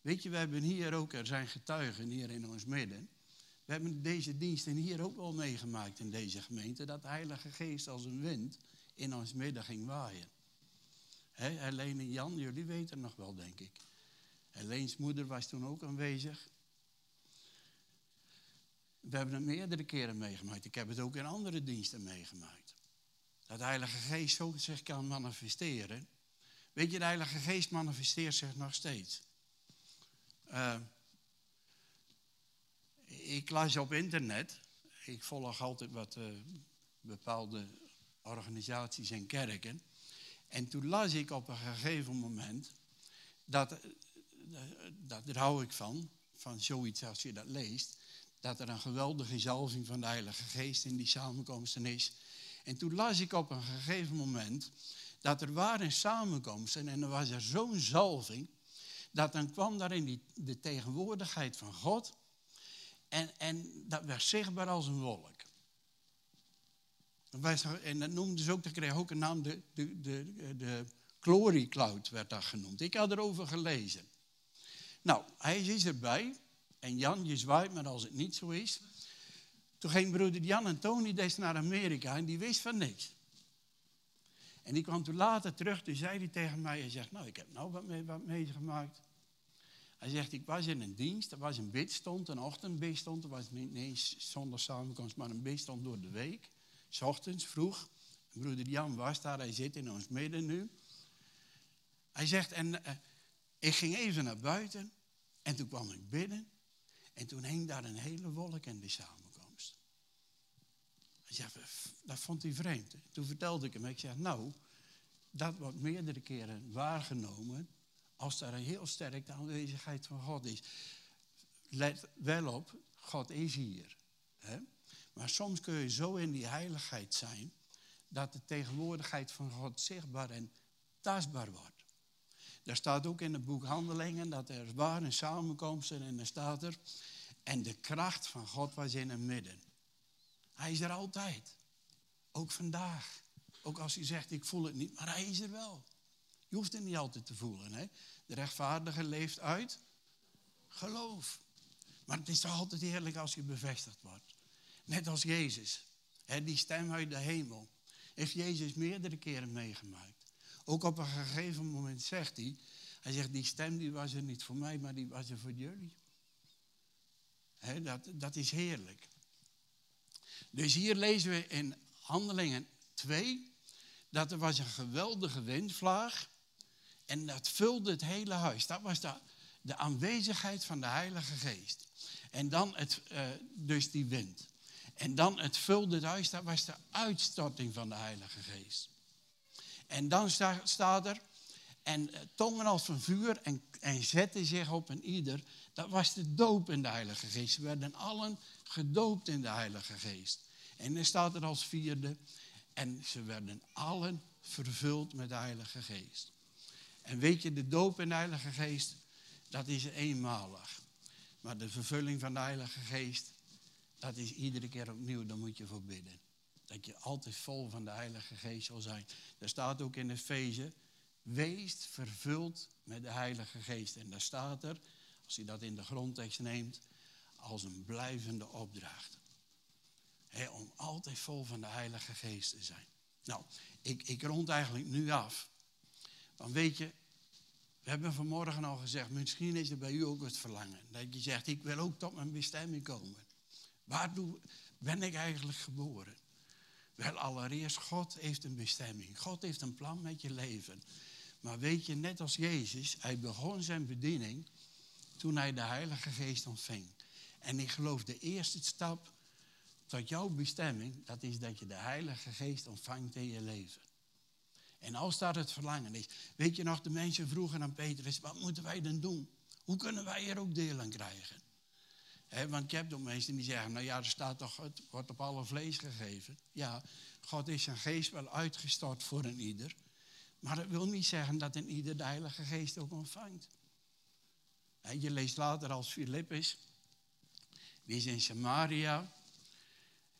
Weet je, we hebben hier ook, er zijn getuigen hier in ons midden. We hebben deze diensten hier ook wel meegemaakt in deze gemeente, dat de Heilige Geest als een wind in ons midden ging waaien. He, Helene en Jan, jullie weten nog wel, denk ik. Heleens moeder was toen ook aanwezig. We hebben het meerdere keren meegemaakt. Ik heb het ook in andere diensten meegemaakt. Dat de Heilige Geest zo zich kan manifesteren. Weet je, de Heilige Geest manifesteert zich nog steeds. Uh, ik las op internet, ik volg altijd wat uh, bepaalde organisaties en kerken. En toen las ik op een gegeven moment, dat, eh, dat, daar hou ik van, van zoiets als je dat leest, dat er een geweldige zalving van de Heilige Geest in die samenkomsten is. En toen las ik op een gegeven moment dat er waren samenkomsten en er was er zo'n zalving, dat dan kwam daar in die, de tegenwoordigheid van God en, en dat werd zichtbaar als een wolk. En dat noemden ze ook, dat kreeg ook een naam, de, de, de, de Glory Cloud werd dat genoemd. Ik had erover gelezen. Nou, hij is erbij. En Jan, je zwaait maar als het niet zo is. Toen ging broeder Jan en Tony des naar Amerika en die wist van niks. En die kwam toen later terug, toen zei hij tegen mij, hij zegt, nou ik heb nou wat, mee, wat meegemaakt. Hij zegt, ik was in een dienst, er was een bidstond, een ochtendbidstond. Er was niet eens zonder samenkomst, maar een bidstond door de week. S ochtends vroeg, broeder Jan was daar, hij zit in ons midden nu. Hij zegt, en uh, ik ging even naar buiten en toen kwam ik binnen. En toen hing daar een hele wolk in de samenkomst. Hij zegt, dat vond hij vreemd. Toen vertelde ik hem, ik zeg, nou, dat wordt meerdere keren waargenomen als er een heel sterk de aanwezigheid van God is. Let wel op, God is hier. Hè? Maar soms kun je zo in die heiligheid zijn dat de tegenwoordigheid van God zichtbaar en tastbaar wordt. Daar staat ook in het boek Handelingen dat er waren samenkomsten en er staat er. En de kracht van God was in het midden. Hij is er altijd. Ook vandaag. Ook als hij zegt, ik voel het niet, maar hij is er wel. Je hoeft het niet altijd te voelen. Hè? De rechtvaardige leeft uit Geloof. Maar het is toch altijd heerlijk als je bevestigd wordt. Net als Jezus. die stem uit de hemel. Heeft Jezus meerdere keren meegemaakt. Ook op een gegeven moment zegt hij. Hij zegt, die stem die was er niet voor mij, maar die was er voor jullie. dat, dat is heerlijk. Dus hier lezen we in Handelingen 2 dat er was een geweldige windvlaag en dat vulde het hele huis. Dat was de, de aanwezigheid van de Heilige Geest. En dan het, uh, dus die wind. En dan het vulde het huis, dat was de uitstorting van de Heilige Geest. En dan sta, staat er, en eh, tongen als van vuur en, en zetten zich op een ieder. Dat was de doop in de Heilige Geest. Ze werden allen gedoopt in de Heilige Geest. En dan staat er als vierde, en ze werden allen vervuld met de Heilige Geest. En weet je, de doop in de Heilige Geest, dat is eenmalig. Maar de vervulling van de Heilige Geest, dat is iedere keer opnieuw, daar moet je voor bidden. Dat je altijd vol van de Heilige Geest zal zijn. Er staat ook in Efeze, wees vervuld met de Heilige Geest. En daar staat er, als je dat in de grondtekst neemt, als een blijvende opdracht om altijd vol van de Heilige Geest te zijn. Nou, ik, ik rond eigenlijk nu af. Want weet je, we hebben vanmorgen al gezegd, misschien is er bij u ook het verlangen. Dat je zegt, ik wil ook tot mijn bestemming komen. Waartoe ben ik eigenlijk geboren? Wel, allereerst, God heeft een bestemming. God heeft een plan met je leven. Maar weet je, net als Jezus, hij begon zijn bediening toen hij de Heilige Geest ontving. En ik geloof de eerste stap tot jouw bestemming, dat is dat je de Heilige Geest ontvangt in je leven. En als dat het verlangen is. Weet je nog, de mensen vroegen aan Petrus, wat moeten wij dan doen? Hoe kunnen wij er ook deel aan krijgen? Want je hebt ook mensen die zeggen, nou ja, er staat toch, het wordt op alle vlees gegeven. Ja, God is zijn geest wel uitgestort voor een ieder. Maar dat wil niet zeggen dat een ieder de Heilige Geest ook ontvangt. je leest later als Filippus, die is in Samaria.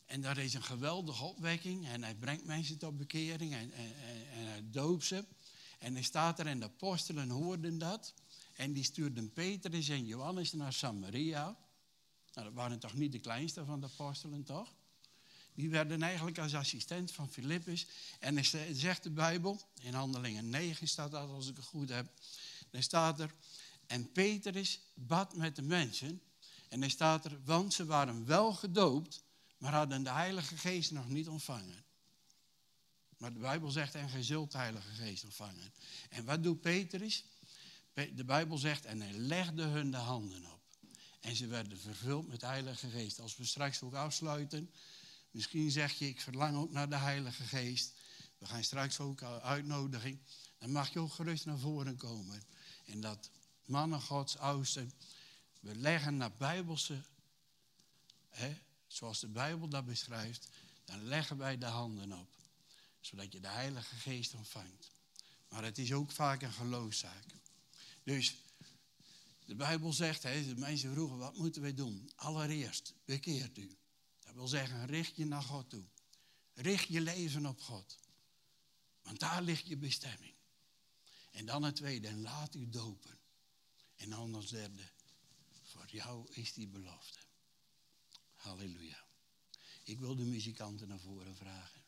En daar is een geweldige opwekking. En hij brengt mensen tot bekering en, en, en hij doopt ze. En hij staat er en de apostelen hoorden dat. En die stuurden Petrus en Johannes naar Samaria. Nou, dat waren toch niet de kleinste van de apostelen, toch? Die werden eigenlijk als assistent van Filippus. En dan zegt de Bijbel, in Handelingen 9 staat dat als ik het goed heb. Dan staat er, en Petrus bad met de mensen. En dan staat er, want ze waren wel gedoopt maar hadden de Heilige Geest nog niet ontvangen. Maar de Bijbel zegt, en gij zult de Heilige Geest ontvangen. En wat doet Petrus? De Bijbel zegt, en hij legde hun de handen op. En ze werden vervuld met de Heilige Geest. Als we straks ook afsluiten, misschien zeg je, ik verlang ook naar de Heilige Geest. We gaan straks ook uitnodigen. Dan mag je ook gerust naar voren komen. En dat mannen Gods oudsten, we leggen naar Bijbelse hè, zoals de Bijbel dat beschrijft, dan leggen wij de handen op. Zodat je de Heilige Geest ontvangt. Maar het is ook vaak een geloofszaak. Dus de Bijbel zegt, de mensen vroegen, wat moeten wij doen? Allereerst, bekeert u. Dat wil zeggen, richt je naar God toe. Richt je leven op God. Want daar ligt je bestemming. En dan het tweede, laat u dopen. En dan als derde, voor jou is die belofte. Halleluja. Ik wil de muzikanten naar voren vragen.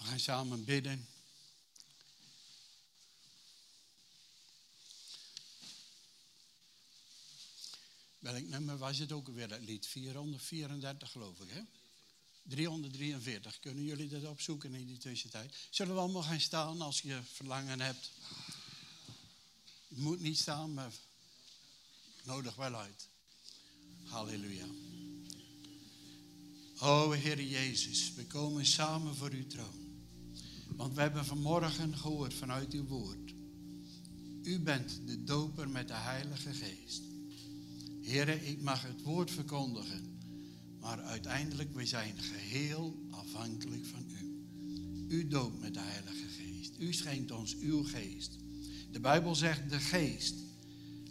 We gaan samen bidden. Welk nummer was het ook alweer, dat lied? 434 geloof ik, hè? 343. Kunnen jullie dat opzoeken in die tussentijd? Zullen we allemaal gaan staan als je verlangen hebt? Je moet niet staan, maar nodig wel uit. Halleluja. O Heer Jezus, we komen samen voor uw troon. Want we hebben vanmorgen gehoord vanuit uw woord. U bent de doper met de Heilige Geest. Heere, ik mag het woord verkondigen maar uiteindelijk, we zijn geheel afhankelijk van u. U doopt met de Heilige Geest. U schenkt ons uw geest. De Bijbel zegt de geest.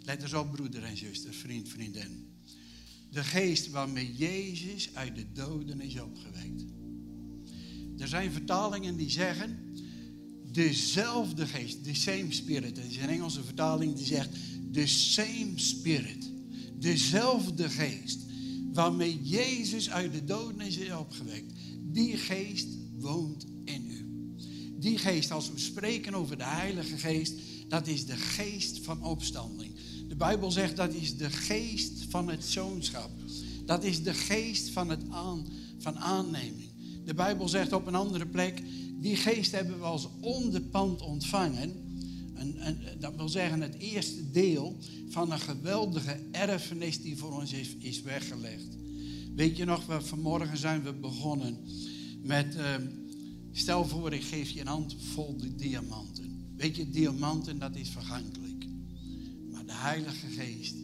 Let eens op, broeder en zuster, vriend, vriendin. De geest waarmee Jezus uit de doden is opgewekt. Er zijn vertalingen die zeggen dezelfde geest, the same spirit. Er is een Engelse vertaling die zegt the same spirit. Dezelfde geest waarmee Jezus uit de doden is opgewekt. Die geest woont in u. Die geest, als we spreken over de Heilige Geest, dat is de geest van opstanding. De Bijbel zegt dat is de geest van het zoonschap. Dat is de geest van, het aan, van aanneming. De Bijbel zegt op een andere plek, die geest hebben we als onderpand ontvangen. dat wil zeggen het eerste deel van een geweldige erfenis die voor ons is, is weggelegd. Weet je nog, we, vanmorgen zijn we begonnen met, uh, stel voor ik geef je een hand vol diamanten. Weet je, diamanten dat is vergankelijk. Maar de Heilige Geest,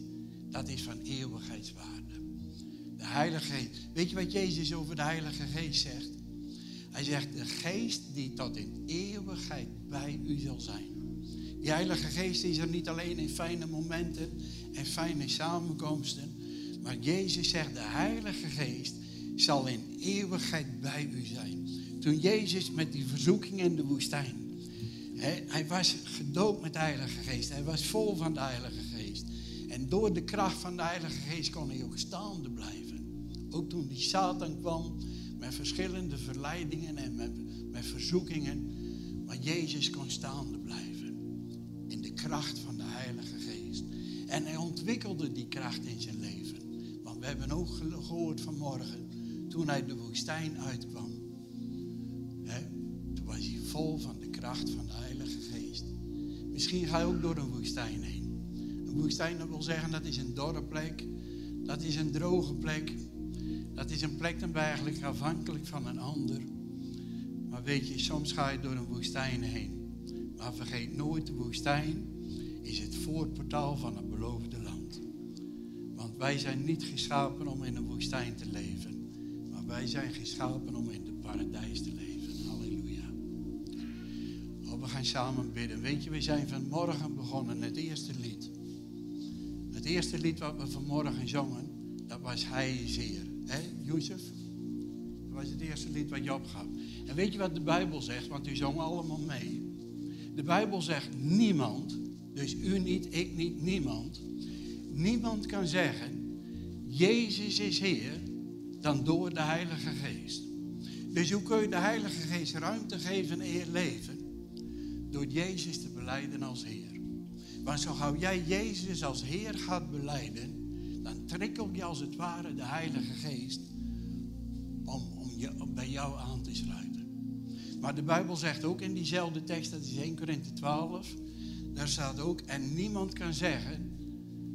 dat is van eeuwigheidswaarde. De Heilige Geest. Weet je wat Jezus over de Heilige Geest zegt? Hij zegt, de geest die tot in eeuwigheid bij u zal zijn. Die Heilige Geest is er niet alleen in fijne momenten en fijne samenkomsten. Maar Jezus zegt, de Heilige Geest zal in eeuwigheid bij u zijn. Toen Jezus met die verzoeking in de woestijn. hij was gedoopt met de Heilige Geest. Hij was vol van de Heilige Geest. En door de kracht van de Heilige Geest kon hij ook staande blijven. Ook toen die Satan kwam met verschillende verleidingen en met, met verzoekingen. Maar Jezus kon staande blijven. In de kracht van de Heilige Geest. En hij ontwikkelde die kracht in zijn leven. Want we hebben ook gehoord vanmorgen, toen hij de woestijn uitkwam. Hè, toen was hij vol van de kracht van de Heilige Geest. Misschien ga je ook door een woestijn heen. Een woestijn, dat wil zeggen, dat is een dorre plek. Dat is een droge plek. Dat is een plek dan eigenlijk afhankelijk van een ander. Maar weet je, soms ga je door een woestijn heen. Maar vergeet nooit, de woestijn is het voorportaal van het beloofde land. Want wij zijn niet geschapen om in een woestijn te leven. Maar wij zijn geschapen om in de paradijs te leven. Halleluja. Oh, we gaan samen bidden. Weet je, we zijn vanmorgen begonnen, het eerste lied. Het eerste lied wat we vanmorgen zongen, dat was Hij is. Jozef? Dat was het eerste lied wat je opgaf. En weet je wat de Bijbel zegt? Want u zong allemaal mee. De Bijbel zegt niemand, dus u niet, ik niet, niemand. Niemand kan zeggen, Jezus is Heer, dan door de Heilige Geest. Dus hoe kun je de Heilige Geest ruimte geven in je leven? Door Jezus te beleiden als Heer. Want zo gauw jij Jezus als Heer gaat beleiden, dan trikkel je als het ware de Heilige Geest om, je, bij jou aan te sluiten. Maar de Bijbel zegt ook in diezelfde tekst, dat is 1 Korinthe 12, daar staat ook, en niemand kan zeggen,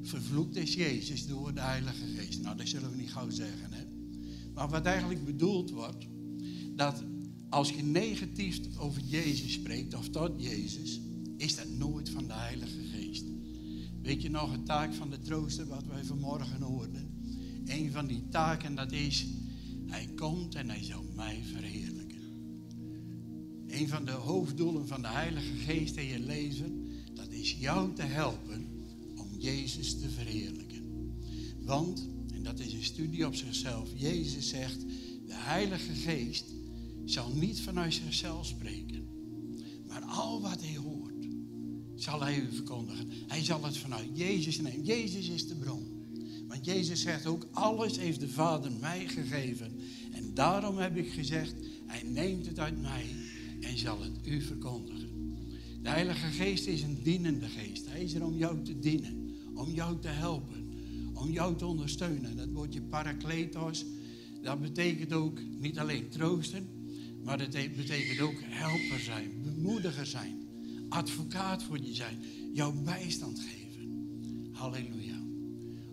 vervloekt is Jezus door de Heilige Geest. Nou, dat zullen we niet gauw zeggen, hè. Maar wat eigenlijk bedoeld wordt, dat als je negatief over Jezus spreekt, of tot Jezus, is dat nooit van de Heilige Geest. Weet je nog een taak van de trooster wat wij vanmorgen hoorden? Een van die taken dat is, hij komt en hij zal mij verheerlijken. Een van de hoofddoelen van de Heilige Geest in je leven, dat is jou te helpen om Jezus te verheerlijken. Want, en dat is een studie op zichzelf, Jezus zegt, de Heilige Geest zal niet vanuit zichzelf spreken. Maar al wat hij hoort zal hij u verkondigen. Hij zal het vanuit Jezus nemen. Jezus is de bron. Want Jezus zegt ook, alles heeft de Vader mij gegeven. Daarom heb ik gezegd, hij neemt het uit mij en zal het u verkondigen. De Heilige Geest is een dienende geest. Hij is er om jou te dienen, om jou te helpen, om jou te ondersteunen. Dat woordje parakletos, dat betekent ook niet alleen troosten, maar dat betekent ook helper zijn, bemoediger zijn advocaat voor je zijn, jouw bijstand geven. Halleluja.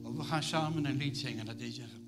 Oh, we gaan samen een lied zingen, dat is een